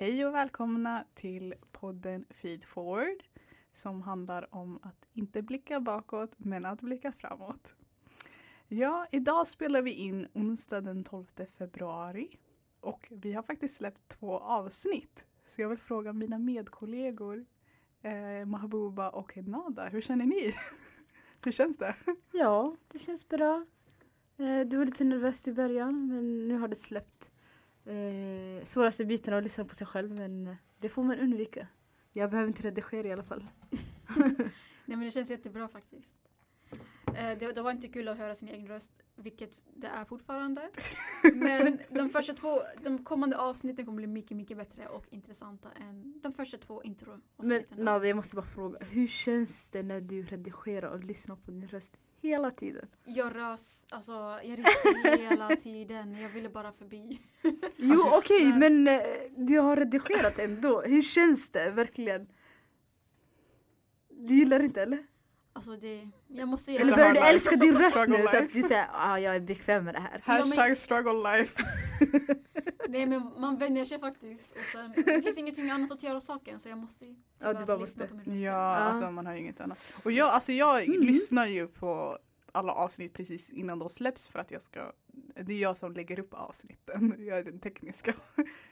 Hej och välkomna till podden Feed Forward som handlar om att inte blicka bakåt men att blicka framåt. Ja, idag spelar vi in onsdag den 12 februari och vi har faktiskt släppt två avsnitt. Så jag vill fråga mina medkollegor eh, Mahbuba och Nada, hur känner ni? hur känns det? Ja, det känns bra. Eh, du var lite nervös i början men nu har det släppt. Eh, svåraste biten att lyssna på sig själv men det får man undvika. Jag behöver inte redigera i alla fall. Nej men det känns jättebra faktiskt. Eh, det, det var inte kul att höra sin egen röst, vilket det är fortfarande. Men de första två, de kommande avsnitten kommer bli mycket, mycket bättre och intressanta än de första två Men introavsnitten. Nada, jag måste bara fråga. Hur känns det när du redigerar och lyssnar på din röst hela tiden? Jag rös, alltså jag rister hela tiden. Jag ville bara förbi. Jo Alltså, okej men- men eh, du har redigerat ändå. Hur känns det verkligen? Du gillar inte eller? Alltså det, jag måste Eller Så börjar du älska din röst nu så life. att du säger ah, jag är bekväm med det här? Hashtag struggle life. Nej men man vänjer sig faktiskt. Och sen, det finns ingenting annat att göra saken så jag måste Ja, du tyvärr bara lyssna måste. på min röst. Ja, Ja. alltså man har ju inget annat. Och jag, alltså jag Mm. lyssnar ju på alla avsnitt precis innan de släpps för att jag ska det är jag som lägger upp avsnitten. Jag är den tekniska.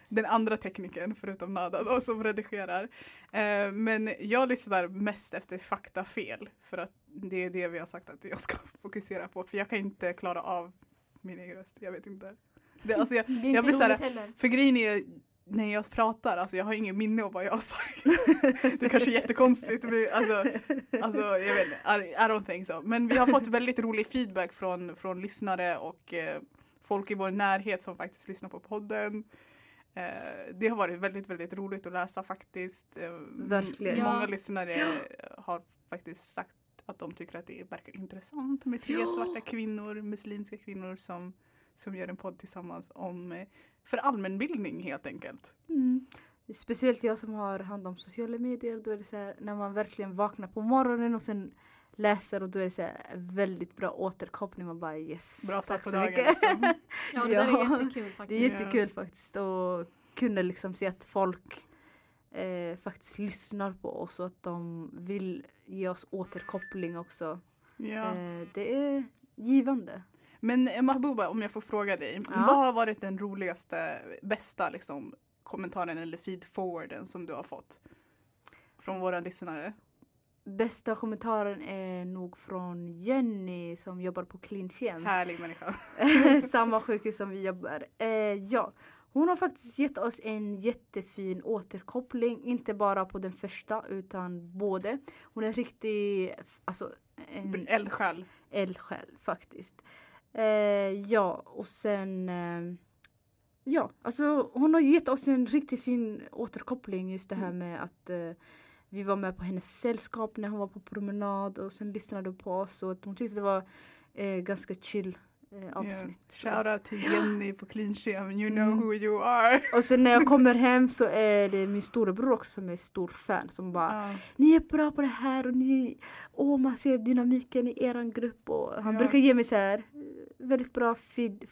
Den andra teknikern förutom Nada då, som redigerar. Eh, men jag lyssnar mest efter faktafel för att det är det vi har sagt att jag ska fokusera på. För jag kan inte klara av min egen röst. Jag vet inte. Det, alltså jag, Det är Jag inte blir så här- roligt heller. för grejen är när jag pratar, alltså jag har ingen minne av vad jag har sagt. Det kanske är jättekonstigt. Men alltså, alltså jag vet inte, I, I don't think so. Men vi har fått väldigt rolig feedback från, från lyssnare och eh, folk i vår närhet som faktiskt lyssnar på podden. Eh, det har varit väldigt, väldigt roligt att läsa faktiskt. Eh, Verkligen. Många Ja. lyssnare har faktiskt sagt att de tycker att det verkar intressant med tre Ja. svarta kvinnor, muslimska kvinnor som, som gör en podd tillsammans om eh, för allmänbildning helt enkelt. Mm. Speciellt jag som har hand om sociala medier. Då är det så här, när man verkligen vaknar på morgonen och sen läser och då är det så här, väldigt bra återkoppling. Man bara yes. Bra start tack på så dagen. mycket. Liksom. Ja det Ja. är jättekul Det är faktiskt. jättekul faktiskt att kunna liksom se att folk eh, faktiskt lyssnar på oss och att de vill ge oss återkoppling också. Ja. Eh, det är givande. Men eh, Mahbuba, om jag får fråga dig. Ja. Vad har varit den roligaste, bästa liksom, kommentaren eller feed-forwarden som du har fått? Från våra lyssnare. Bästa kommentaren är nog från Jenny som jobbar på Klinchem. Härlig människa. Samma sjukhus som vi jobbar. Eh, ja, hon har faktiskt gett oss en jättefin återkoppling. Inte bara på den första utan både. Hon är riktig, alltså en Eldsjäl. eldsjäl faktiskt. Eh, ja, och sen eh, Ja, alltså hon har gett oss en riktigt fin återkoppling just det här med att eh, vi var med på hennes sällskap när hon var på promenad och sen lyssnade på oss och hon tyckte det var eh, ganska chill eh, avsnitt. Så- Shoutout till Jenny på Clean You know Mm. who you are. Och sen när jag kommer hem så är det min storebror också som är stor fan som bara Ja. Ni är bra på det här och ni Åh man ser dynamiken i eran grupp och han Ja. brukar ge mig så här väldigt bra feed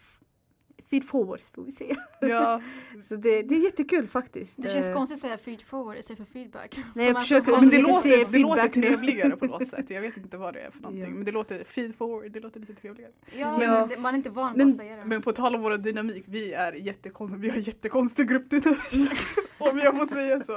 Feed forwards får vi säga. ja, Så det, det är jättekul faktiskt. Det känns Eh, konstigt att säga feed forward istället för feedback. Nej, jag För försöker man- men det låter, se det låter trevligare på något sätt. Jag vet inte vad det är för någonting. Ja. Men det låter feed-forward, det låter lite trevligare. Ja, Men- men det- man är inte van Men- att säga det. Men på tal om vår dynamik, vi är jättekonstig, vi har jättekonstig gruppdynamik. om jag får säga så.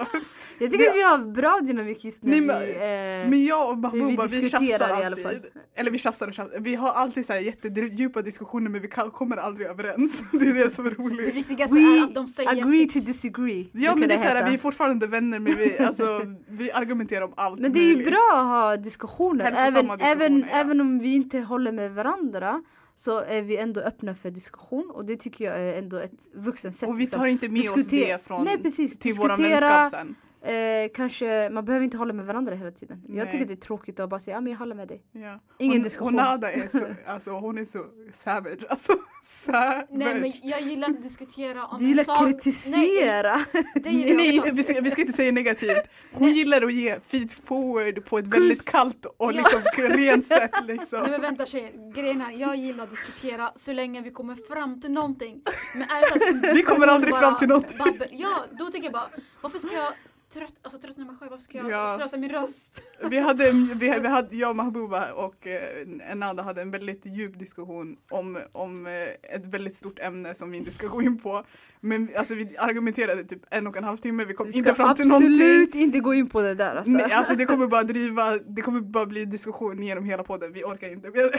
Jag tycker att vi har bra dynamik just nu. Nej, vi, men- eh, Men jag och Mahbuba vi, diskuterar tjafsar i alla fall. alltid. Eller vi tjafsar och tjafsar. Vi har alltid så här jättedjupa diskussioner men vi kan, kommer aldrig överens. Det är det som är Det roligt. viktigaste We är att de säger agree sitt. to disagree. Ja men det är så här, vi är fortfarande vänner men vi, alltså, vi argumenterar om allt Men det är ju bra att ha diskussioner. Även, Hälsosamma även, diskussioner, ja. även om vi inte håller med varandra så är vi ändå öppna för diskussion och det tycker jag är ändå ett vuxen sätt. Och vi liksom. tar inte med oss det från, Nej, precis. till Diskutera- vänskap sen. Eh, kanske, man behöver inte hålla med varandra hela tiden. Jag Nej. tycker det är tråkigt att bara säga ja men jag håller med dig. Ja. Ingen hon, diskussion. Hon Nada är så, alltså hon är så savage. Alltså savage. Nej men jag gillar att diskutera om Du gillar sak- kritisera. Nej, det Nej, gillar nej jag vi, ska, vi ska inte säga negativt. Hon Nej. gillar att ge feed forward på ett väldigt kallt och liksom rent sätt. Liksom. Nej men vänta tjejer, grejen är jag gillar att diskutera så länge vi kommer fram till någonting. Men är det att Vi kommer aldrig bara fram till någonting. babbel- Ja, då tänker jag bara, varför ska jag trött, alltså, tröttna mig själv? Varför ska jag Ja. slösa min röst? Vi hade, vi, vi hade, jag, Mahbouba och eh, Nada hade en väldigt djup diskussion om, om eh, ett väldigt stort ämne som vi inte ska gå in på. Men alltså, vi argumenterade typ en och en halv timme, vi kom Vi inte fram till någonting. absolut inte gå in på det där alltså. Nej, alltså det kommer bara driva, det kommer bara bli diskussion genom hela podden, vi orkar inte. Vi har,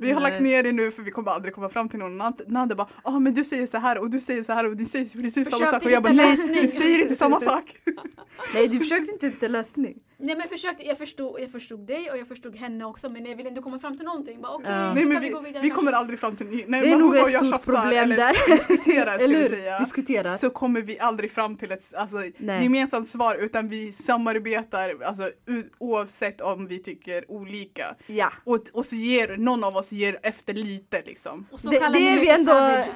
vi har Nej. lagt ner det nu för vi kommer aldrig komma fram till någon. Nad- Nada bara, ja ah, men du säger så här och du säger så här och du säger precis samma Försökte sak och jag bara nej, vi säger inte samma sak. Nej du försökte inte hitta lösning. Nej men jag försökte, jag förstod, jag förstod dig och jag förstod henne också men jag ville ändå komma fram till någonting. Bara, okej, Ja. Nej men vi, vi kanske. kommer aldrig fram till, nej Det är nog ett stort tjafsar problem där. diskuterar Eller vi hur? säga. Diskuterar. Så kommer vi aldrig fram till ett alltså, Nej. gemensamt svar utan vi samarbetar alltså, oavsett om vi tycker olika. Ja. Och, och så ger någon av oss ger efter lite liksom. Och så Det- det är vi ändå- savage.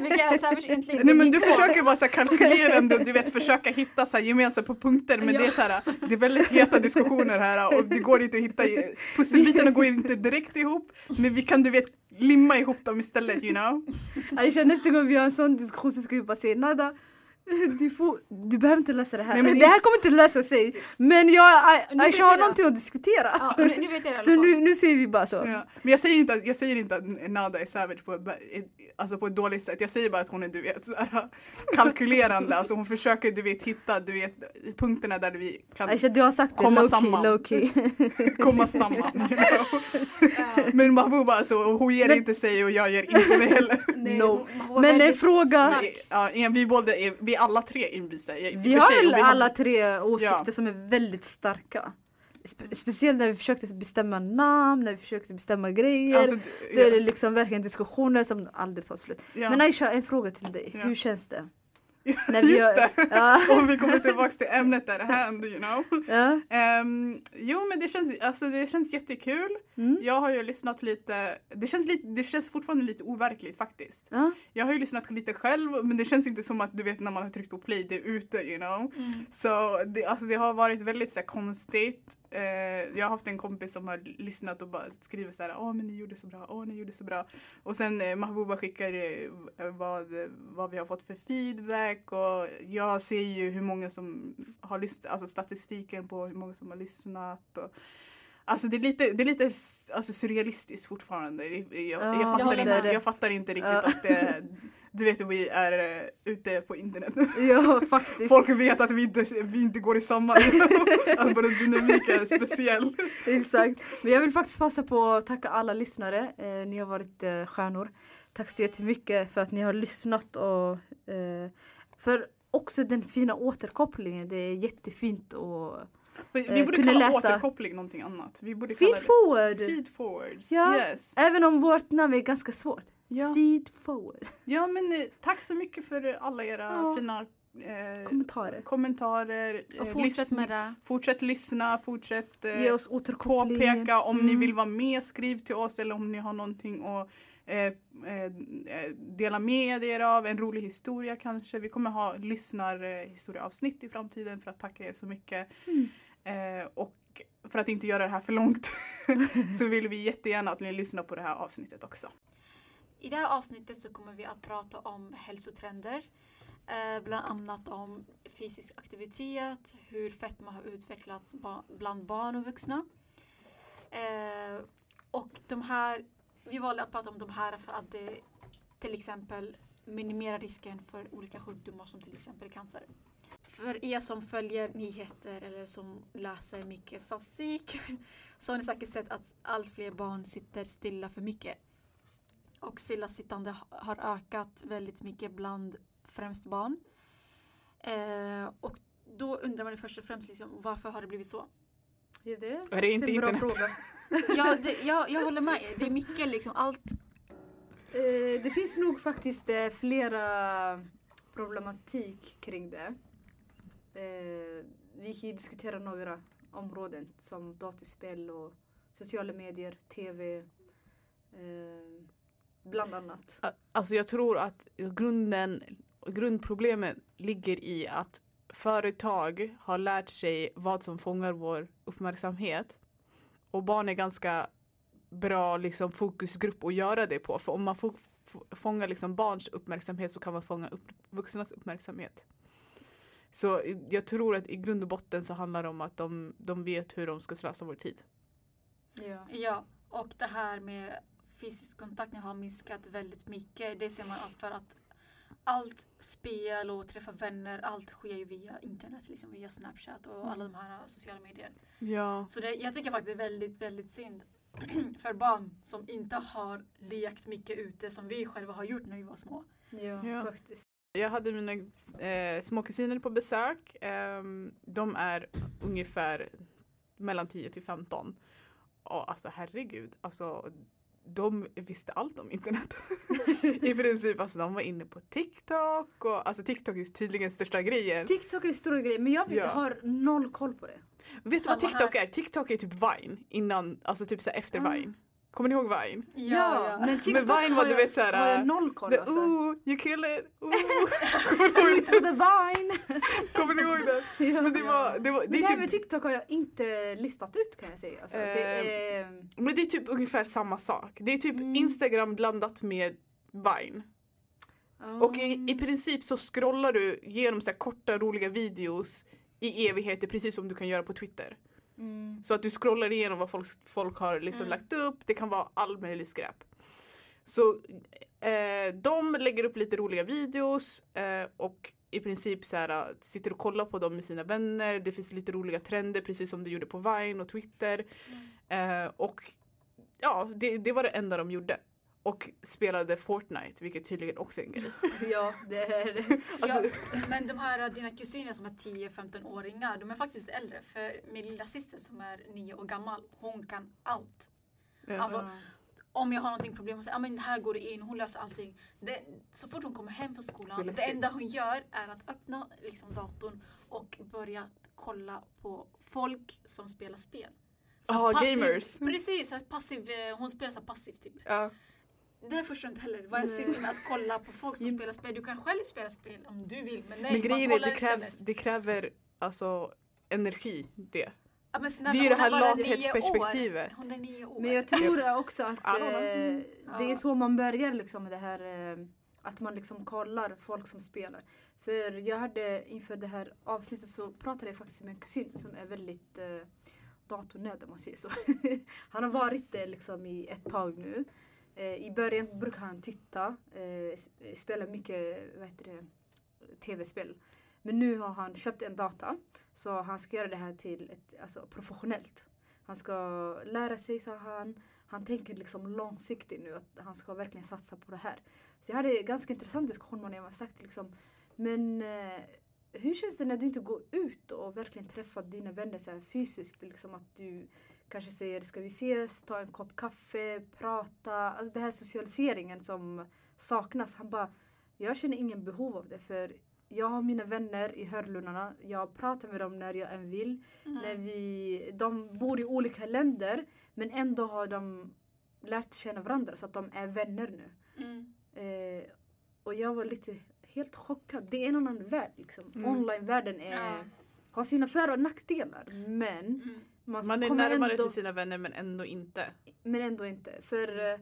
Vilka är savage egentligen? Nej men du försöker vara så här kalkylerande och du vet försöka hitta så här gemensamt på punkter men Ja. det är så här, det är väldigt heta diskussioner här och det går inte att hitta, pusselbitarna går inte direkt ihop men vi kan du vet limma ihop dem istället you know. Aisha nästa gång vi har en sån diskussion så ska vi bara säga nada. Du, får, du behöver inte lösa det här. Nej, men- det här kommer inte lösa sig. Men jag, Aisha har någonting att diskutera. Ja, nu, nu vet jag det Så nu, nu säger vi bara så. Ja. Men jag säger, inte att, jag säger inte att Nada är savage på, alltså på ett dåligt sätt. Jag säger bara att hon är du vet, så här, kalkylerande. Alltså hon försöker du vet, hitta du vet, punkterna där vi kan Aisha du har sagt det Komma low key, samman. low key. komma samman. You know? Ja. Men Mahbouba alltså, hon ger Men- inte sig och jag ger inte mig heller. Nej, No. hon- hon var Men en fråga. Ja, vi båda är, vi är alla tre envisa. i- Vi för sig, har vi alla tre åsikter Ja. som är väldigt starka. Spe- speciellt när vi försökte bestämma namn, när vi försökte bestämma grejer. Alltså, Då är det ja, liksom verkligen diskussioner som aldrig tar slut. ja. Men Aisha, en fråga till dig. Ja. Hur känns det? Just när vi har- det! Ja. Om vi kommer tillbaka till ämnet där hand, you know. Ja. Ehm, jo men det känns, alltså, det känns jättekul. Mm. Jag har ju lyssnat lite, det känns, lite, det känns fortfarande lite overkligt faktiskt. Ja. Jag har ju lyssnat lite själv men det känns inte som att du vet när man har tryckt på play, det är ute you know. Mm. Så det, alltså, det har varit väldigt så här, konstigt. Eh, jag har haft en kompis som har lyssnat och bara skriver så här, åh men ni gjorde så bra, åh ni gjorde så bra. Och sen eh, Mahbouba skickar eh, vad, vad vi har fått för feedback och jag ser ju hur många som har lyssnat, alltså statistiken på hur många som har lyssnat. Och, Alltså det är lite, det är lite alltså, surrealistiskt fortfarande. Jag, jag, Ja, jag, fattar, inte, jag fattar inte riktigt Ja. att det, du vet vi är eh, ute på internet. ja, faktiskt. Folk vet att vi inte, vi inte går i samma. alltså bara dynamiken är speciell. Exakt. Men jag vill faktiskt passa på att tacka alla lyssnare. Eh, ni har varit eh, stjärnor. Tack så jättemycket för att ni har lyssnat och eh, för också den fina återkopplingen. Det är jättefint och Vi, Eh, vi borde kunna kalla läsa- återkoppling någonting annat. Vi borde feed forward. feed forwards. Ja. Yes. Även om vårt namn är ganska svårt. Ja. Feed forward. ja men eh, tack så mycket för alla era Ja. fina eh, Kommentarer. kommentarer. Och eh, fortsätt lyssn- med det. Fortsätt lyssna, fortsätt eh, Ge oss påpeka om ni Mm. vill vara med, skriv till oss eller om ni har någonting att eh, eh, eh, dela med er av, en rolig historia kanske. Vi kommer ha lyssnarhistorieavsnitt i framtiden för att tacka er så mycket. Mm. Eh, och för att inte göra det här för långt så vill vi jättegärna att ni lyssnar på det här avsnittet också. I det här avsnittet så kommer vi att prata om hälsotrender. Bland annat om fysisk aktivitet, hur fetma har utvecklats bland barn och vuxna. Och de här, vi valde att prata om de här för att det till exempel minimerar risken för olika sjukdomar som till exempel cancer. För er som följer nyheter eller som läser mycket statistik så har ni säkert sett att allt fler barn sitter stilla för mycket. Och stillasittande ha- har ökat väldigt mycket bland främst barn. Eh, och då undrar man först och främst liksom, varför har det blivit så? Är det? Är det inte en bra internet? Ja, det, jag, jag håller med. Det är mycket liksom allt. Eh, det finns nog faktiskt eh, flera problematik kring det. Eh, vi kan ju diskutera några områden som datorspel och sociala medier, tv. Eh, bland annat. Alltså jag tror att grunden, grundproblemet ligger i att företag har lärt sig vad som fångar vår uppmärksamhet. Och barn är ganska bra liksom, fokusgrupp att göra det på. För om man få- få- fångar liksom barns uppmärksamhet så kan man fånga upp vuxnas uppmärksamhet. Så jag tror att i grund och botten så handlar det om att de, de vet hur de ska slösa vår tid. Ja. Ja, och det här med fysisk kontakt har minskat väldigt mycket. Det ser man att för att allt spel och träffa vänner, allt sker ju via internet, liksom via Snapchat och alla de här sociala medier. Ja. Så det, jag tycker faktiskt det är väldigt, väldigt synd för barn som inte har lekt mycket ute som vi själva har gjort när vi var små. Ja, Ja. faktiskt. Jag hade mina eh, små kusiner på besök. Ehm, de är ungefär mellan 10 till 15. Och alltså herregud, alltså de visste allt om internet. I princip, alltså de var inne på TikTok och alltså TikTok är tydligen största grejen. TikTok är en stor grej men jag Ja. har noll koll på det. Vet du vad TikTok här. är? TikTok är typ Vine innan, alltså typ så efter Ah. Vine. Kommer ni ihåg Vine? men TikTok Men Vine var har, du jag, vet såhär, har jag noll koll alltså. ooh, you kill it! Ooh. Kommer ni ihåg the vine! Kommer ni ihåg den? ja. Men det var, det var, Men det det är här typ med TikTok har jag inte listat ut kan jag säga. Alltså, det Eh, är, Men det är typ ungefär samma sak. Det är typ Mm. Instagram blandat med Vine. Och i, i princip så scrollar du genom så här korta roliga videos i evigheter precis som du kan göra på Twitter. Mm. Så att du scrollar igenom vad folk, folk har liksom Mm. lagt upp. Det kan vara all möjlig skräp. Så eh, de lägger upp lite roliga videos eh, och i princip så här, äh, sitter och kollar på dem med sina vänner. Det finns lite roliga trender precis som du gjorde på Vine och Twitter. Eh, och ja, det, det var det enda de gjorde. Och spelade Fortnite, vilket tydligen också är en grej. Ja, det är det. Alltså, ja, men de här dina kusiner som är 10-15-åringar, de är faktiskt äldre. För min lilla syster som är nio år gammal, hon kan allt. ja. Alltså, om jag har någonting problem och säger, ah, men här går det in, hon löser allting. Det, så fort hon kommer hem från skolan, det enda hon gör är att öppna liksom, datorn och börja kolla på folk som spelar spel. Så Ah, gamers. Precis, passiv, eh, hon spelar så passivt typ. ja. Det här förstår jag inte heller. Vad är syftet med att kolla på folk som spelar spel? Du kan själv spela spel om du vill. Men nej, Men grejen är det krävs, det kräver alltså energi det. Ja, men snälla, det är ju det här lathetsperspektivet. Hon är nio år. Men jag tror också att eh, det är så man börjar liksom med det här eh, att man liksom kollar folk som spelar. För jag hade inför det här avsnittet så pratade jag faktiskt med en kusin som är väldigt eh, datornörd om man säger så. han har varit det liksom i ett tag nu. Eh, I början brukar han titta, eh, eh, spela mycket vad heter det, tv-spel. Men nu har han köpt en data så han ska göra det här till ett, alltså, professionellt. Han ska lära sig, sa han. Han tänker liksom långsiktigt nu att han ska verkligen satsa på det här. Så jag hade en ganska intressant diskussion med honom. Jag sagt liksom, men eh, hur känns det när du inte går ut och verkligen träffar dina vänner så här fysiskt? Liksom att du kanske säger, ska vi ses, ta en kopp kaffe, prata. Alltså den här socialiseringen som saknas. Han bara, jag känner ingen behov av det för jag har mina vänner i hörlurarna. Jag pratar med dem när jag än vill. Mm. När vi, de bor i olika länder men ändå har de lärt känna varandra så att de är vänner nu. Mm. Eh, och jag var lite helt chockad. Det är en annan värld liksom. Mm. Online-världen är, Ja. har sina för och nackdelar. Men Mm. Man, Man är närmare ändå, till sina vänner men ändå inte. men ändå inte. För eh,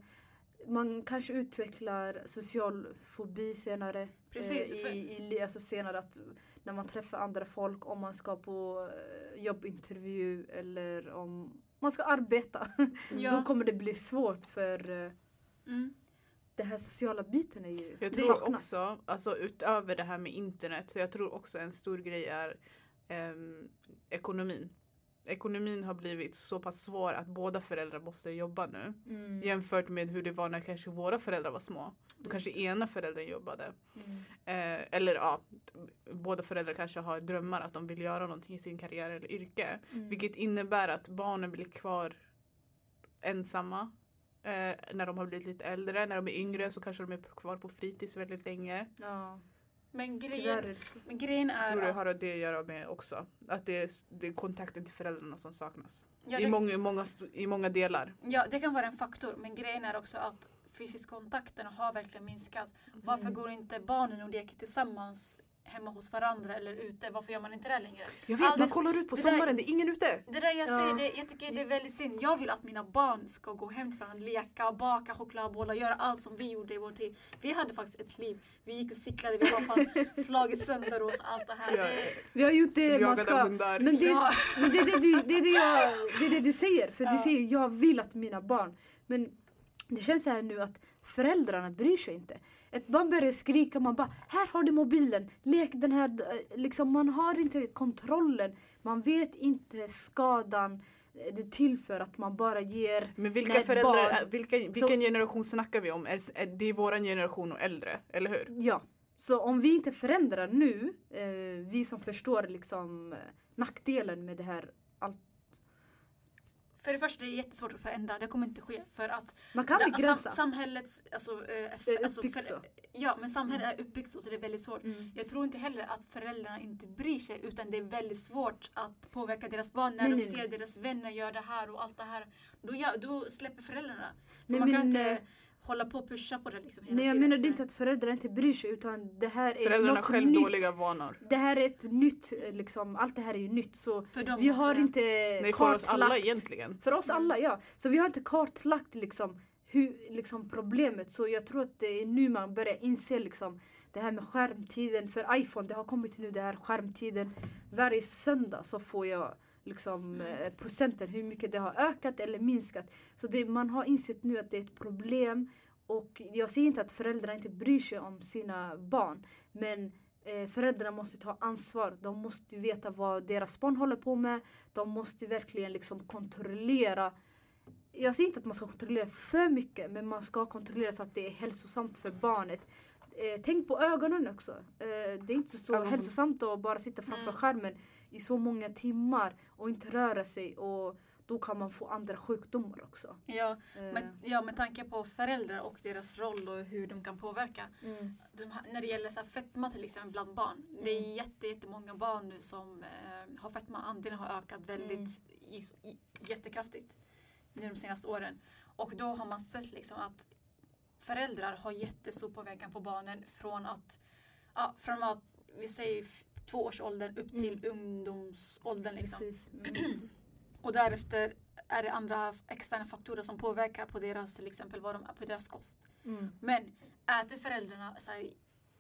man kanske utvecklar social fobi senare. Precis, Eh, i, i, alltså senare att när man träffar andra folk, om man ska på eh, jobbintervju eller om man ska arbeta. Då Ja. kommer det bli svårt för eh, Mm. den här sociala biten är ju Jag tror saknas. också, alltså utöver det här med internet, så jag tror också en stor grej är ehm, ekonomin. Ekonomin har blivit så pass svår att båda föräldrar måste jobba nu. Mm. Jämfört med hur det var när kanske våra föräldrar var små. Då kanske ena föräldern jobbade. Mm. Eh, eller ja, båda föräldrar kanske har drömmar att de vill göra någonting i sin karriär eller yrke. Mm. Vilket innebär att barnen blir kvar ensamma. Eh, när de har blivit lite äldre. När de är yngre så kanske de är kvar på fritids väldigt länge. Ja. Men grejen, det men grejen är Tror du att, har det att göra med också? Att det är, det är kontakten till föräldrarna som saknas? ja, I, det, många, i, många, st- I många delar. ja, det kan vara en faktor. Men grejen är också att fysisk kontakten har verkligen minskat. Varför Mm. går inte barnen och leker tillsammans hemma hos varandra eller ute? Varför gör man inte det längre? Jag vet, Allt- man kollar ut på det där- sommaren, det är ingen ute! Det där jag Ja. säger, det, jag tycker det är väldigt synd. Jag vill att mina barn ska gå hem till varandra, leka, baka chokladbollar, göra allt som vi gjorde i vår tid. Vi hade faktiskt ett liv. Vi gick och cyklade, vi har slagit sönder oss, allt det här. Ja. Det, Vi har gjort det man ska. hundar. Men det, Ja. men det, är det, du, det, det, jag, det är det du säger. För Ja. du säger jag vill att mina barn. Men det känns så här nu att föräldrarna bryr sig inte. Ett barn börjar skrika, man bara här har du mobilen, lek den här. eh, Liksom, man har inte kontrollen. Man vet inte skadan eh, det tillför att man bara ger Men vilka föräldrar, barn- är, vilka, vilken generation snackar vi om? Är, det är våran generation och äldre, eller hur? Ja, så om vi inte förändrar nu, eh, vi som förstår liksom eh, nackdelen med det här. För det första, det är jättesvårt att förändra. Det kommer inte ske. För att man kan det- begränsa. sam, samhällets... Alltså, eh, f- Det är alltså, för- så. Ja, men samhället är uppbyggt så, så det är väldigt svårt. Mm. Jag tror inte heller att föräldrarna inte bryr sig utan det är väldigt svårt att påverka deras barn när Nej, de nej, ser nej. deras vänner göra det här och allt det här. Då, gör- då släpper föräldrarna. För man kan inte eh, hålla på och pusha på det liksom hela Nej jag tiden. menar det är inte att föräldrar inte bryr sig utan det här är Föräldrarna något själv nytt. dåliga vanor. Det här är ett nytt, liksom, allt det här är ju nytt så För dem vi har inte Nej, för oss alla kartlagt- egentligen. För oss alla ja. Så vi har inte kartlagt liksom, hur, liksom, problemet så jag tror att det är nu man börjar inse liksom, det här med skärmtiden för iPhone. Det har kommit nu det här skärmtiden. Varje söndag så får jag liksom eh, procenten hur mycket det har ökat eller minskat. Så det, man har insett nu att det är ett problem och jag säger inte att föräldrar inte bryr sig om sina barn. Men eh, föräldrar måste ta ansvar. De måste veta vad deras barn håller på med. De måste verkligen liksom kontrollera. Jag säger inte att man ska kontrollera för mycket men man ska kontrollera så att det är hälsosamt för barnet. Eh, tänk på ögonen också. Eh, det är inte så hälsosamt att bara sitta framför Mm. skärmen i så många timmar och inte röra sig. Och då kan man få andra sjukdomar också. Ja, Eh, med, ja, med tanke på föräldrar och deras roll och hur de kan påverka. mm. De, när det gäller så här fetma till exempel bland barn. Det är Mm. jätte, jättemånga barn nu som eh, har fetma. Andelen har ökat väldigt Mm. i, i, jättekraftigt nu de senaste åren. Och då har man sett liksom att föräldrar har jättestor påverkan på barnen från att, ja, från att vi säger tvåårsåldern upp till ungdomsåldern. Liksom. Mm. Och därefter är det andra externa faktorer som påverkar på deras, till exempel vad de, på deras kost. Mm. Men äter föräldrarna så här,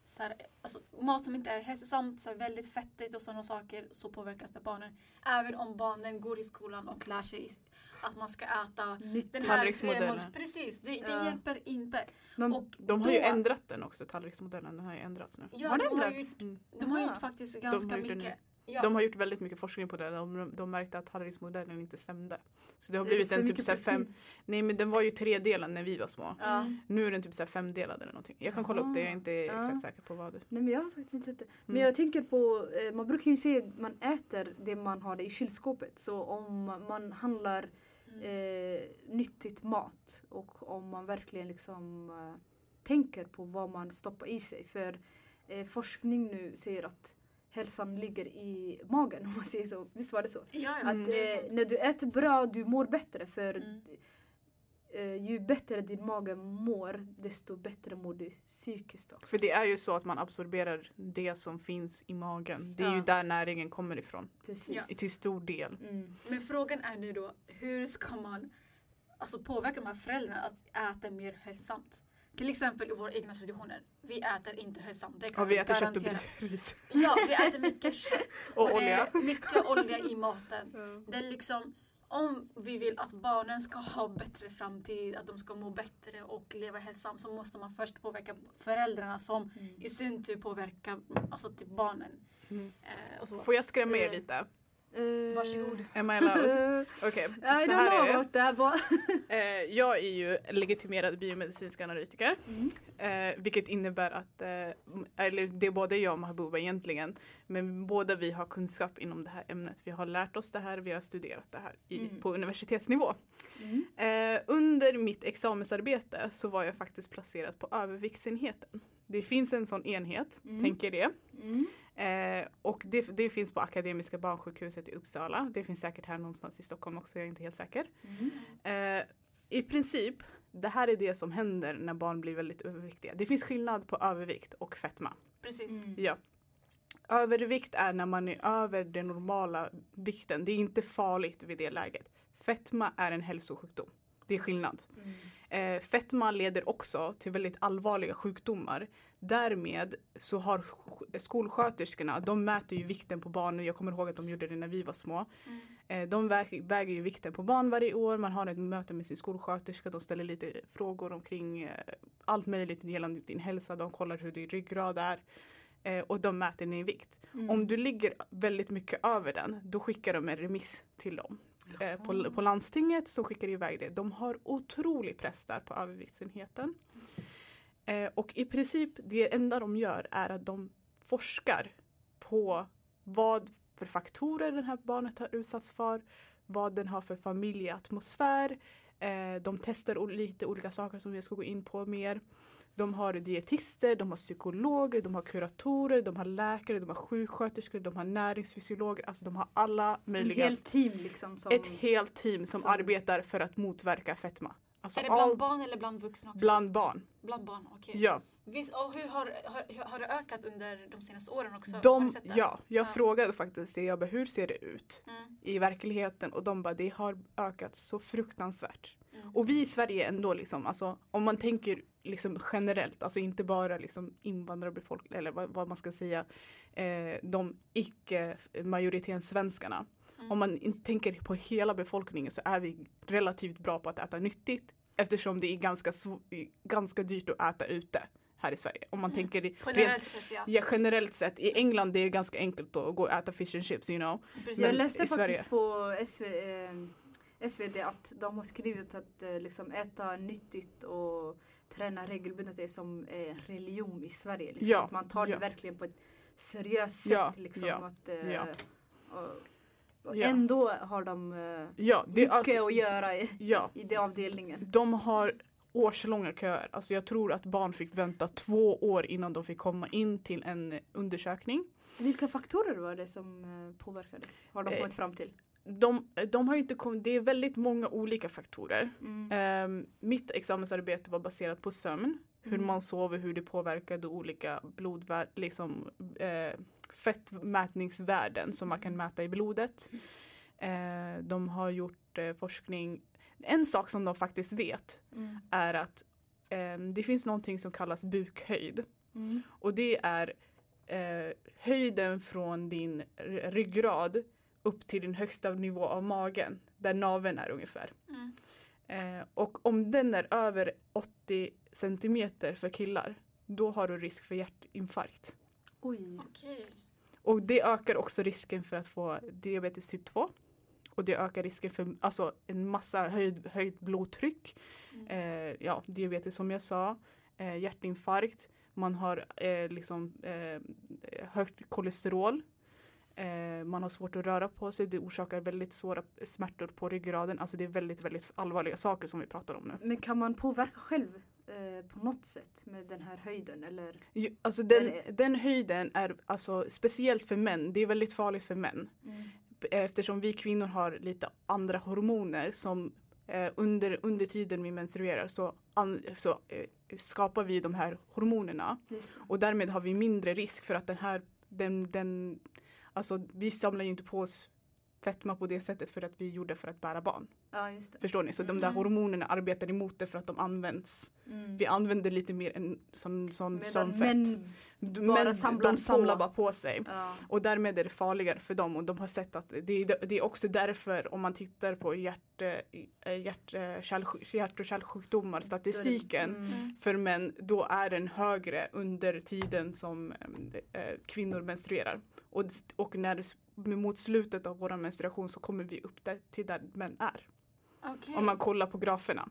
så här, alltså, mat som inte är hälsosamt, så här, väldigt fettigt och sådana saker så påverkas det barnen. Även om barnen går i skolan och lär sig att man ska äta Nytt. den här Tallriksmodellen. Precis, det, det Ja. hjälper inte. Men, Och De har ju då- ändrat den också, tallriksmodellen. Den har ju ändrats nu. Ja, Har det de har ju, ändrats? Mm. de har gjort faktiskt ganska gjort mycket. Ja. De har gjort väldigt mycket forskning på det. De, de märkte att tallriksmodellen inte stämde. Så det har det blivit för en typ så fem... Nej men den var ju tredelad när vi var små. Mm. Nu är den typ så femdelad eller någonting. Jag kan kolla upp det, jag är inte Ja. exakt säker på vad det Nej men jag har faktiskt inte sett det. Men Mm. jag tänker på, eh, man brukar ju säga att man äter det man har det i kylskåpet. Så om man handlar Mm. eh, nyttigt mat och om man verkligen liksom eh, tänker på vad man stoppar i sig. För eh, forskning nu säger att hälsan ligger i magen om man säger så. Visst var det så? Ja, ja, Att det eh, när du äter bra, du mår bättre. För Mm. eh, ju bättre din mage mår, desto bättre mår du psykiskt också. För det är ju så att man absorberar det som finns i magen. Det är ju Ja. där näringen kommer ifrån. Precis. Ja. Till stor del. Mm. Men frågan är nu då, hur ska man alltså, påverka de här föräldrarna att äta mer hälsosamt? Till exempel i våra egna traditioner. Vi äter inte kan Ja, vi äter kött och garantera. ris. Ja, vi äter mycket kött. Och det olja. mycket olja i maten. Det är liksom, om vi vill att barnen ska ha bättre framtid, att de ska må bättre och leva hälsosamt så måste man först påverka föräldrarna som i sin tur påverkar alltså, till barnen. Mm. Eh, och. Får jag skrämma er Eh, lite? Eh, Varsågod. Am I allowed? Okej, I så don't här know är var. Eh, jag är ju legitimerad biomedicinsk analytiker. Mm. Eh, vilket innebär att, m- eller det är både jag och Mahbouba egentligen, men båda vi har kunskap inom det här ämnet. Vi har lärt oss det här, vi har studerat det här i, Mm. på universitetsnivå. Mm. Under mitt examensarbete så var jag faktiskt placerad på överviktsenheten. Det finns en sån enhet, Mm. tänker det. Eh, och det, det finns på Akademiska barnsjukhuset i Uppsala. Det finns säkert här någonstans i Stockholm också, jag är inte helt säker. Mm. Eh, I princip, det här är det som händer när barn blir väldigt överviktiga. Det finns skillnad på övervikt och fetma. Precis. Mm. Ja. Övervikt är när man är över den normala vikten. Det är inte farligt vid det läget. Fetma är en hälsosjukdom. Det är skillnad. Mm. Eh, fetma leder också till väldigt allvarliga sjukdomar. Därmed så har sk- skolsköterskorna, de mäter ju vikten på barnen. Jag kommer ihåg att de gjorde det när vi var små. Mm. Eh, de väger, ju vikten på barn varje år. Man har ett möte med sin skolsköterska. De ställer lite frågor omkring eh, allt möjligt gällande din hälsa. De kollar hur din ryggrad är. Eh, och de mäter din vikt. Mm. Om du ligger väldigt mycket över den, då skickar de en remiss till dem. Eh, på, på landstinget så skickar de iväg det. De har otrolig press där på överviktsenheten. Eh, och i princip det enda de gör är att de forskar på vad för faktorer det här barnet har utsatts för, vad den har för familjeatmosfär. Eh, de testar lite olika saker som vi ska gå in på mer. De har dietister, de har psykologer, de har kuratorer, de har läkare, de har sjuksköterskor, de har näringsfysiologer. Alltså de har alla möjliga. hel team liksom. Som, ett helt team som, som- arbetar för att motverka fetma. Alltså Är det bland all- barn eller bland vuxna också? bland barn. Bland barn, okej. Ja. Visst, och hur har, har, har det ökat under de senaste åren också? De, ja, jag Ja. frågade faktiskt det, jag bara, hur ser det ut Mm, i verkligheten? Och de bara, det har ökat så fruktansvärt. mm. Och vi i Sverige ändå liksom, alltså om man tänker liksom generellt, alltså inte bara liksom invandrarbefolkning eller vad, vad man ska säga, eh, de icke majoritetssvenskarna. Mm. Om man tänker på hela befolkningen så är vi relativt bra på att äta nyttigt eftersom det är ganska, ganska dyrt att äta ute här i Sverige. Om man Mm. tänker Generellt rent, sett ja. ja, generellt sett. I England det är ganska enkelt att gå och äta fish and chips, you know. Precis. Jag läste faktiskt Sverige- på SV, eh, SvD att de har skrivit att eh, liksom äta nyttigt och träna regelbundet är som eh, religion i Sverige. Liksom. Ja, att man tar det ja. verkligen på ett seriöst sätt. Ja, liksom, ja, att, eh, och Ja. Ändå har de eh, Ja, det mycket att göra i, ja, i den avdelningen. de har årslånga köer. Alltså jag tror att barn fick vänta två år innan de fick komma in till en undersökning. Vilka faktorer var det som eh, påverkade? Har de Eh, kommit fram till? De, de har inte kommit, det är väldigt många olika faktorer. Mm. Ehm, mitt examensarbete var baserat på sömn. Hur Mm. man sover, hur det påverkade olika blodvärden, liksom eh, fettmätningsvärden som man kan mäta i blodet. Eh, de har gjort eh, forskning. En sak som de faktiskt vet Mm. är att eh, det finns någonting som kallas bukhöjd. Mm. Och det är eh, höjden från din ryggrad upp till din högsta nivå av magen. Där naveln är ungefär. Mm. Eh, och om den är över 80 centimeter för killar, då har du risk för hjärtinfarkt. Oj. Okej. Och det ökar också risken för att få diabetes typ 2. Och det ökar risken för alltså, en massa höjd, höjt blodtryck. Mm. Eh, ja, diabetes som jag sa. Eh, hjärtinfarkt. Man har eh, liksom eh, högt kolesterol. Eh, man har svårt att röra på sig. Det orsakar väldigt svåra smärtor på ryggraden. Alltså det är väldigt, väldigt allvarliga saker som vi pratar om nu. Men kan man påverka själv eh, på något sätt med den här höjden? Eller? Ju- Alltså den, Eller- den höjden är alltså speciellt för män. Det är väldigt farligt för män. Mm. Eftersom vi kvinnor har lite andra hormoner som eh, under, under tiden vi menstruerar så, an, så eh, skapar vi de här hormonerna. Och därmed har vi mindre risk för att den här, den, den, alltså vi samlar ju inte på oss fetma på det sättet för att vi gjorde för att bära barn. Ja. Förstår ni? Så de där Mm. hormonerna arbetar emot det för att de används. Mm. Vi använder lite mer än som, som, som Medan fett. män Men samlar de samlar på. bara på sig. Ja. Och därmed är det farligare för dem och de har sett att det är, det är också därför om man tittar på hjärt, eh, hjärt, eh, hjärt och kärlsjukdomar, statistiken Mm. Mm. för män, då är den högre under tiden som eh, kvinnor menstruerar. Och, och när mot slutet av vår menstruation så kommer vi upp där, till där män är. Okej. Om man kollar på graferna.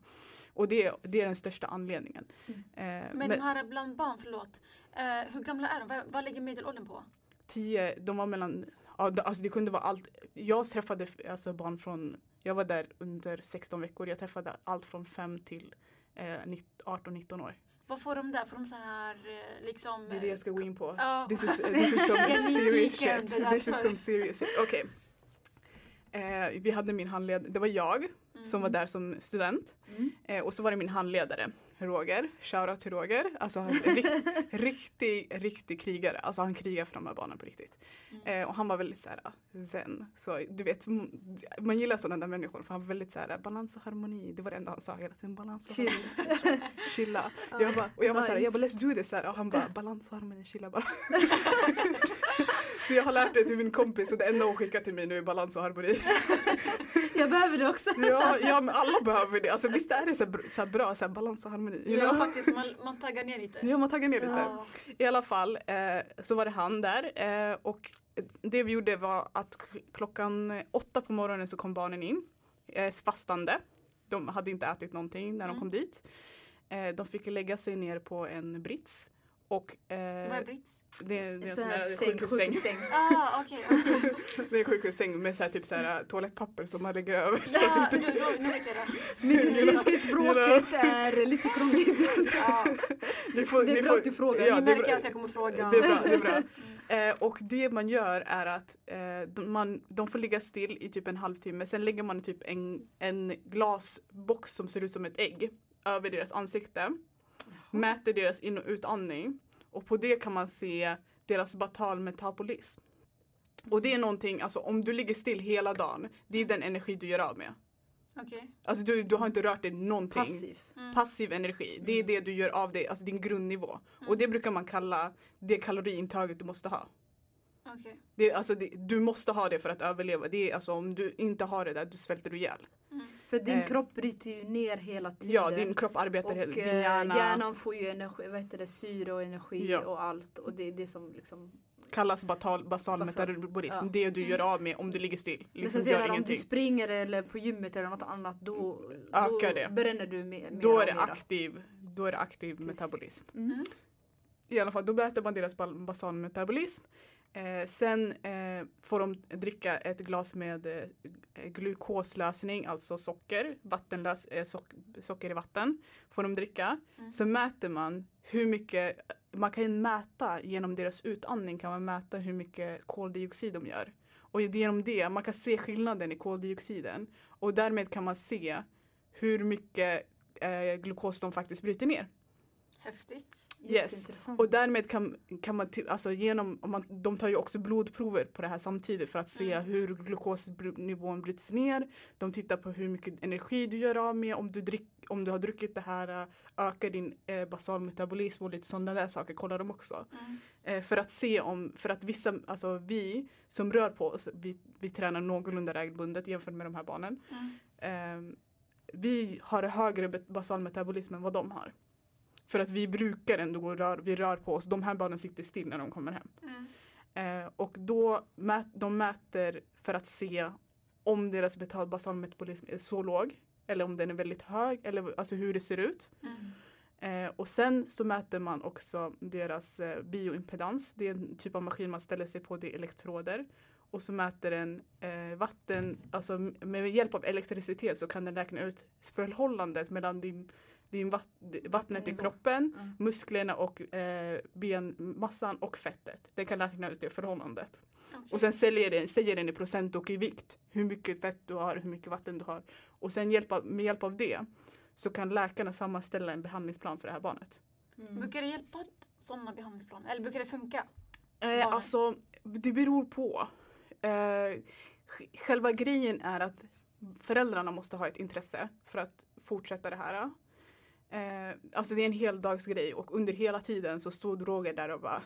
Och det, det är den största anledningen. Mm. Eh, Men de här bland barn, förlåt. Eh, hur gamla är de? Vad, vad ligger medelåldern på? tio, de var mellan, ja, alltså det kunde vara allt. Jag träffade alltså barn från, jag var där under 16 veckor. Jag träffade allt från 5 till eh, 18-19 år. Vad får de där? Får de så här eh, liksom... Det är det jag ska gå in på. Ja. This is, this is some serious shit. This is därför. some serious shit. Okej. Eh, vi hade min handledare, det var jag som var där som student. Mm. Eh, och så var det min handledare, Roger. Shoutout till Roger. Alltså han är rikt, riktig, riktig krigare. Alltså han krigar för de här barnen på riktigt. Eh, och han var väldigt såhär zen. Så du vet, man gillar sådana där människor för han var väldigt såhär balans och harmoni. Det var det enda han sa hela tiden. Balans och Chill. harmoni. Chilla. Jag bara, och jag var såhär, Nice. jag bara let's do this. Såhär. Och han bara balans och harmoni, chilla bara. så jag har lärt det till min kompis och det enda hon skickar till mig nu är balans och harmoni. Jag behöver det också. Ja, ja men alla behöver det. Alltså, visst är det så, här så här bra så här balans och harmoni? Ja know? faktiskt, man, man taggar ner lite. Ja, man taggar ner lite. Ja. I alla fall eh, så var det han där eh, och det vi gjorde var att klockan åtta på morgonen så kom barnen in eh, fastande. De hade inte ätit någonting när de Mm. kom dit. Eh, de fick lägga sig ner på en brits. Och, eh, Vad är brits? det, är- det är en Sån här säng, sjukhussäng. sjukhussäng. Ah, okej. okej. Det är en sjukhussäng med så här, typ så här, toalettpapper som man lägger över. Ja, att nu, nu, nu vet jag det. Medicinska språket är lite krångligt. Ja, Ni får- Det är ni bra får- att du frågar. Ja, ni märker att jag kommer fråga. Det är bra, det är bra. Eh, och det man gör är att eh, de, man, de får ligga still i typ en halvtimme. Sen lägger man typ en, en glasbox som ser ut som ett ägg över deras ansikte. Mäter deras in och utandning. Och på det kan man se deras batal metabolism. Och det är någonting, alltså om du ligger still hela dagen, det är den energi du gör av med. Okej. Alltså du, du har inte rört dig någonting. Passiv. Mm. Passiv energi, det är det du gör av dig, alltså din grundnivå. Och Mm. det brukar man kalla det kaloriintaget du måste ha. Okej. Det, alltså, det, du måste ha det för att överleva. Det är, alltså, om du inte har det där, du svälter du ihjäl. Mm. För din Eh. kropp bryter ju ner hela tiden. Ja, din kropp arbetar, och hela- din eh, hjärna hjärnan får ju energi, vad heter det, syre och energi Ja. och allt. Och det är det som liksom kallas batal, basal Basal. metabolism. Ja. Det du gör av med om du ligger still. Men Liksom, sen gör senare om du springer eller på gymmet eller något annat då, Ökar då det. bränner du mer, Då är det aktiv, då är det aktiv Precis. metabolism. Mm. I alla fall, då mäter man deras basal metabolism. Eh, sen eh, får de dricka ett glas med eh, glukoslösning, alltså socker, vattenlös, eh, sock, socker i vatten. Får de dricka. Mm. Så mäter man hur mycket, man kan mäta genom deras utandning kan man mäta hur mycket koldioxid de gör. Och genom det, man kan se skillnaden i koldioxiden. Och därmed kan man se hur mycket eh, glukos de faktiskt bryter ner. Häftigt. Yes. Och därmed kan, kan man, alltså genom, om man, de tar ju också blodprover på det här samtidigt för att se Mm. hur glukosnivån bryts ner. De tittar på hur mycket energi du gör av med, om du, drick, om du har druckit det här, äh, ökar din eh, basal metabolism och lite sådana där saker kollar de också. Mm. Eh, för att se om, för att vissa, alltså vi som rör på oss, vi, vi tränar någorlunda regelbundet jämfört med de här barnen. Mm. Eh, vi har högre basal metabolism än vad de har. För att vi brukar ändå gå och rör, vi rör på oss. De här barnen sitter still när de kommer hem. Mm. Eh, och då mät, de mäter för att se om deras betal- basal metabolism är så låg. Eller om den är väldigt hög. Eller alltså hur det ser ut. Mm. Eh, och sen så mäter man också deras eh, bioimpedans. Det är en typ av maskin man ställer sig på, det är elektroder. Och så mäter den eh, vatten, alltså med hjälp av elektricitet så kan den räkna ut förhållandet mellan din, din vatt, vattnet i kroppen, Mm. musklerna och eh, benmassan och fettet. Den kan räkna ut det förhållandet. Okej. Och sen säljer den, säger den i procent och i vikt hur mycket fett du har, hur mycket vatten du har. Och sen hjälp av, med hjälp av det så kan läkarna sammanställa en behandlingsplan för det här barnet. Mm. Brukar det hjälpa sådana behandlingsplaner? Eller brukar det funka? Eh, alltså, det beror på. Eh, sj- själva grejen är att föräldrarna måste ha ett intresse för att fortsätta det här. Eh, alltså det är en heldagsgrej och under hela tiden så stod Roger där och bara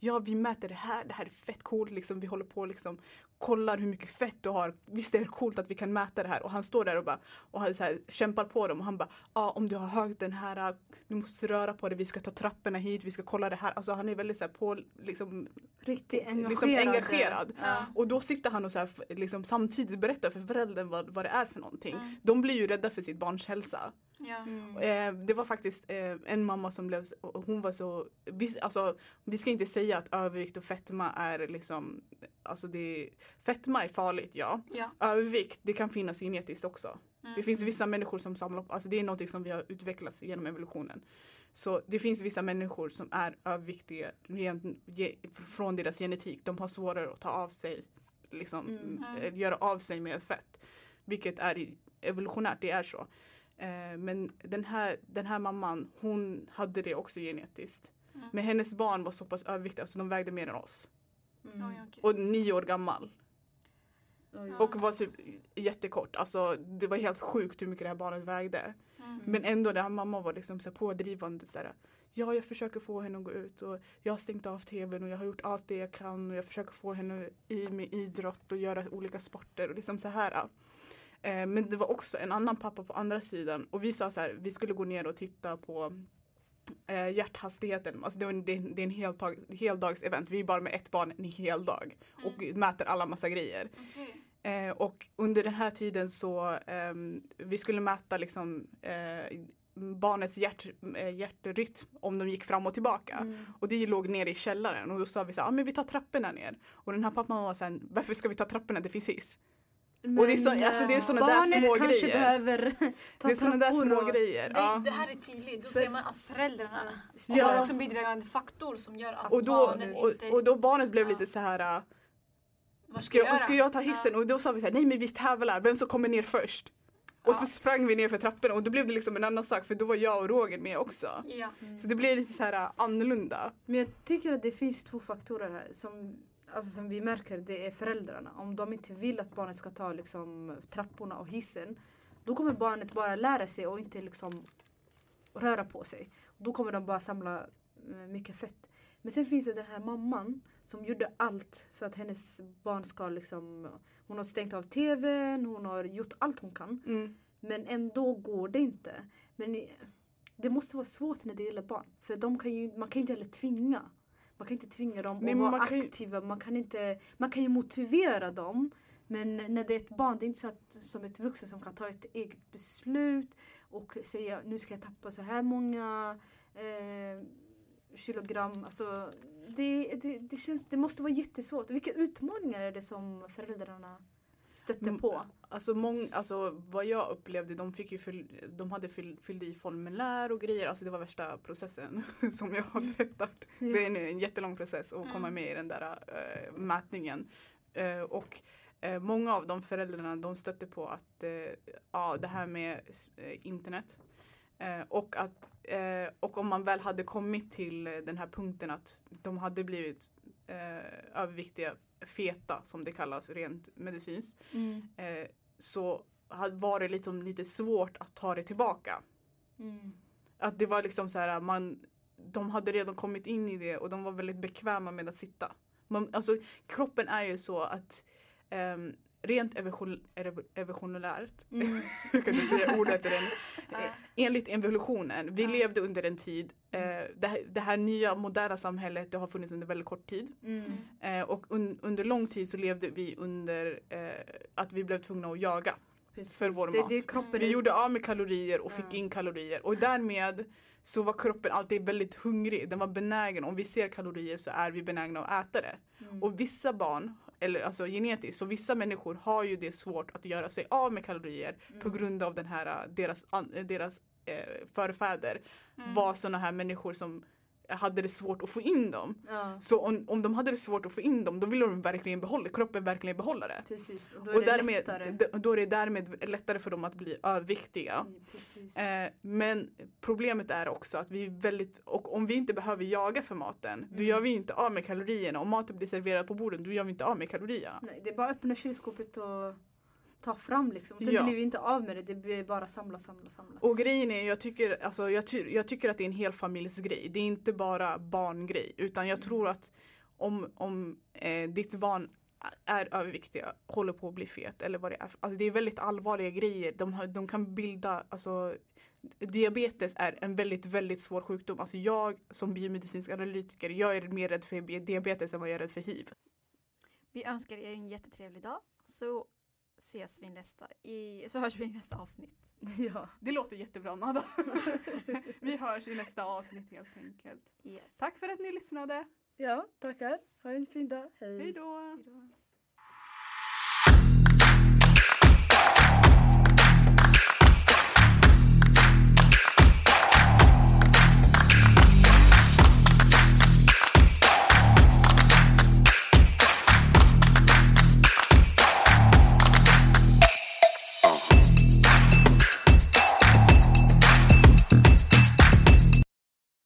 Ja vi mäter det här, det här är fett coolt liksom. Vi håller på liksom kollar hur mycket fett du har. Visst är det coolt att vi kan mäta det här? Och han står där och bara och han så här, kämpar på dem och han bara ja om du har högt den här, du måste röra på det, vi ska ta trapporna hit, vi ska kolla det här. Alltså han är väldigt så här på liksom Riktigt engagerad. liksom engagerad. Ja. Och då sitter han och så här, liksom, samtidigt berättar för föräldern vad, vad det är för någonting. Mm. De blir ju rädda för sitt barns hälsa. Ja. Mm. Eh, det var faktiskt eh, en mamma som blev, hon var så, vi, alltså, vi ska inte säga att övervikt och fetma är liksom, alltså det, fetma är farligt ja. Ja. Övervikt, det kan finnas genetiskt också. Mm. Det finns vissa människor som samlar på, alltså det är något som vi har utvecklats genom evolutionen. Så det finns vissa människor som är överviktiga rent, ge, från deras genetik. De har svårare att ta av sig, liksom, Mm. eh, göra av sig med fett. Vilket är evolutionärt, det är så. Eh, men den här, den här mamman, hon hade det också genetiskt. Mm. Men hennes barn var så pass överviktiga så de vägde mer än oss. Mm. Okej. Och nio år gammal. Oj. Och var typ jättekort. Alltså det var helt sjukt hur mycket det här barnet vägde. Mm. Men ändå den här mamman var liksom så här pådrivande. Så här, ja, jag försöker få henne att gå ut och jag har stängt av tvn och jag har gjort allt det jag kan och jag försöker få henne i med idrott och göra olika sporter och liksom så här. Eh, men det var också en annan pappa på andra sidan och vi sa så här, vi skulle gå ner och titta på eh, hjärthastigheten. Alltså det, var en, det, är en heldag, heldagsevent. Vi är bara med ett barn en hel dag och mäter alla massa grejer. Okej. Eh, och under den här tiden så ehm, vi skulle mäta liksom eh, barnets hjärt, eh, hjärtrytm om de gick fram och tillbaka. Mm. Och det låg nere i källaren och då sa vi så här, ah, men vi tar trapporna ner. Och den här pappan var sen, varför ska vi ta trapporna? Det finns hiss. Men, Och det är så- alltså, det är eh, såna där barnet små kanske grejer. behöver ta det är sådana där små och- grejer. Ja. det här är tidigt. Då För- ser man att föräldrarna Ja. har också en bidragande faktor som gör att Och då, barnet och, inte... och då barnet blev Ja. lite så här, äh, vad ska jag, ska jag ta hissen? Och då sa vi så här, nej men vi tävlar, vem som kommer ner först? Och så Ja. sprang vi ner för trapporna och då blev det liksom en annan sak för då var jag och Roger med också. Ja. Så det blev lite så här äh, annorlunda. Men jag tycker att det finns två faktorer här som, alltså som vi märker. Det är föräldrarna. Om de inte vill att barnet ska ta liksom, trapporna och hissen. Då kommer barnet bara lära sig och inte liksom röra på sig. Då kommer de bara samla eh, mycket fett. Men sen finns det den här mamman som gjorde allt för att hennes barn ska liksom Hon har stängt av tvn, hon har gjort allt hon kan. Mm. Men ändå går det inte. Men det måste vara svårt när det gäller barn. För de kan ju, man kan inte heller tvinga. Man kan inte tvinga dem Nej, att vara man kan aktiva. Man kan, inte, man kan ju motivera dem. Men när det är ett barn, det är inte så att som ett vuxen som kan ta ett eget beslut och säga nu ska jag tappa så här många eh, kilogram. Alltså, det, det, det, känns, det måste vara jättesvårt. Vilka utmaningar är det som föräldrarna stöter Mm, på? Alltså, mång, alltså vad jag upplevde, de, fick ju fyll, de hade fyll, fyllde i formulär och grejer. Alltså det var värsta processen som jag har berättat. Ja. Det är en, en jättelång process att komma Mm. med i den där eh, mätningen. Eh, och eh, många av de föräldrarna de stötte på att ja, det här med internet och att och om man väl hade kommit till den här punkten att de hade blivit eh, överviktiga, feta som det kallas rent medicinskt Mm. eh, så var det liksom lite svårt att ta det tillbaka. Mm. Att det var liksom så här, man, de hade redan kommit in i det och de var väldigt bekväma med att sitta. Man, alltså, kroppen är ju så att ehm, rent evolution, ev- evolutionärt, Mm. jag kan inte säga ordet den, eh, enligt evolutionen, vi Ja. levde under en tid, eh, det, här, det här nya moderna samhället det har funnits under väldigt kort tid. Mm. Eh, och un, under lång tid så levde vi under eh, att vi blev tvungna att jaga. Precis. För vår det, mat. Det, kroppen Vi gjorde av med kalorier och fick in kalorier och därmed så var kroppen alltid väldigt hungrig. Den var benägen. Om vi ser kalorier så är vi benägna att äta det. Mm. Och vissa barn, eller alltså genetiskt, så vissa människor har ju det svårt att göra sig av med kalorier på Mm. grund av den här, äh, deras, deras eh, förfäder Mm. var sådana här människor som hade det svårt att få in dem. Ja, Så om, om de hade det svårt att få in dem då ville de verkligen behålla, kroppen verkligen behålla det. precis. Och då är Och det därmed, lättare. då är det därmed lättare för dem att bli överviktiga. Mm. Eh, men problemet är också att vi är väldigt, och om vi inte behöver jaga för maten, då Mm. gör vi inte av med kalorierna. Om maten blir serverad på bordet, då gör vi inte av med kalorierna. Nej, det är bara att öppna kylskåpet och ta fram liksom. Sen Ja. blir vi inte av med det. Det blir bara samla, samla, samla. Och grejen är, jag tycker, alltså, jag, ty- jag tycker att det är en hel familjsgrej. Det är inte bara barngrej. Utan Mm. jag tror att om, om eh, ditt barn är överviktiga, håller på att bli fet eller vad det är. Alltså det är väldigt allvarliga grejer. De, har, de kan bilda, alltså diabetes är en väldigt, väldigt svår sjukdom. Alltså jag som biomedicinsk analytiker, jag är mer rädd för diabetes än vad jag är rädd för hiv. Vi önskar er en jättetrevlig dag så ses vi nästa i, så hörs vi i nästa avsnitt. Ja. Det låter jättebra Nada. Vi hörs i nästa avsnitt helt enkelt. Yes. Tack för att ni lyssnade. ja, tackar. Ha en fin dag. Hej. Hej då. Hej då.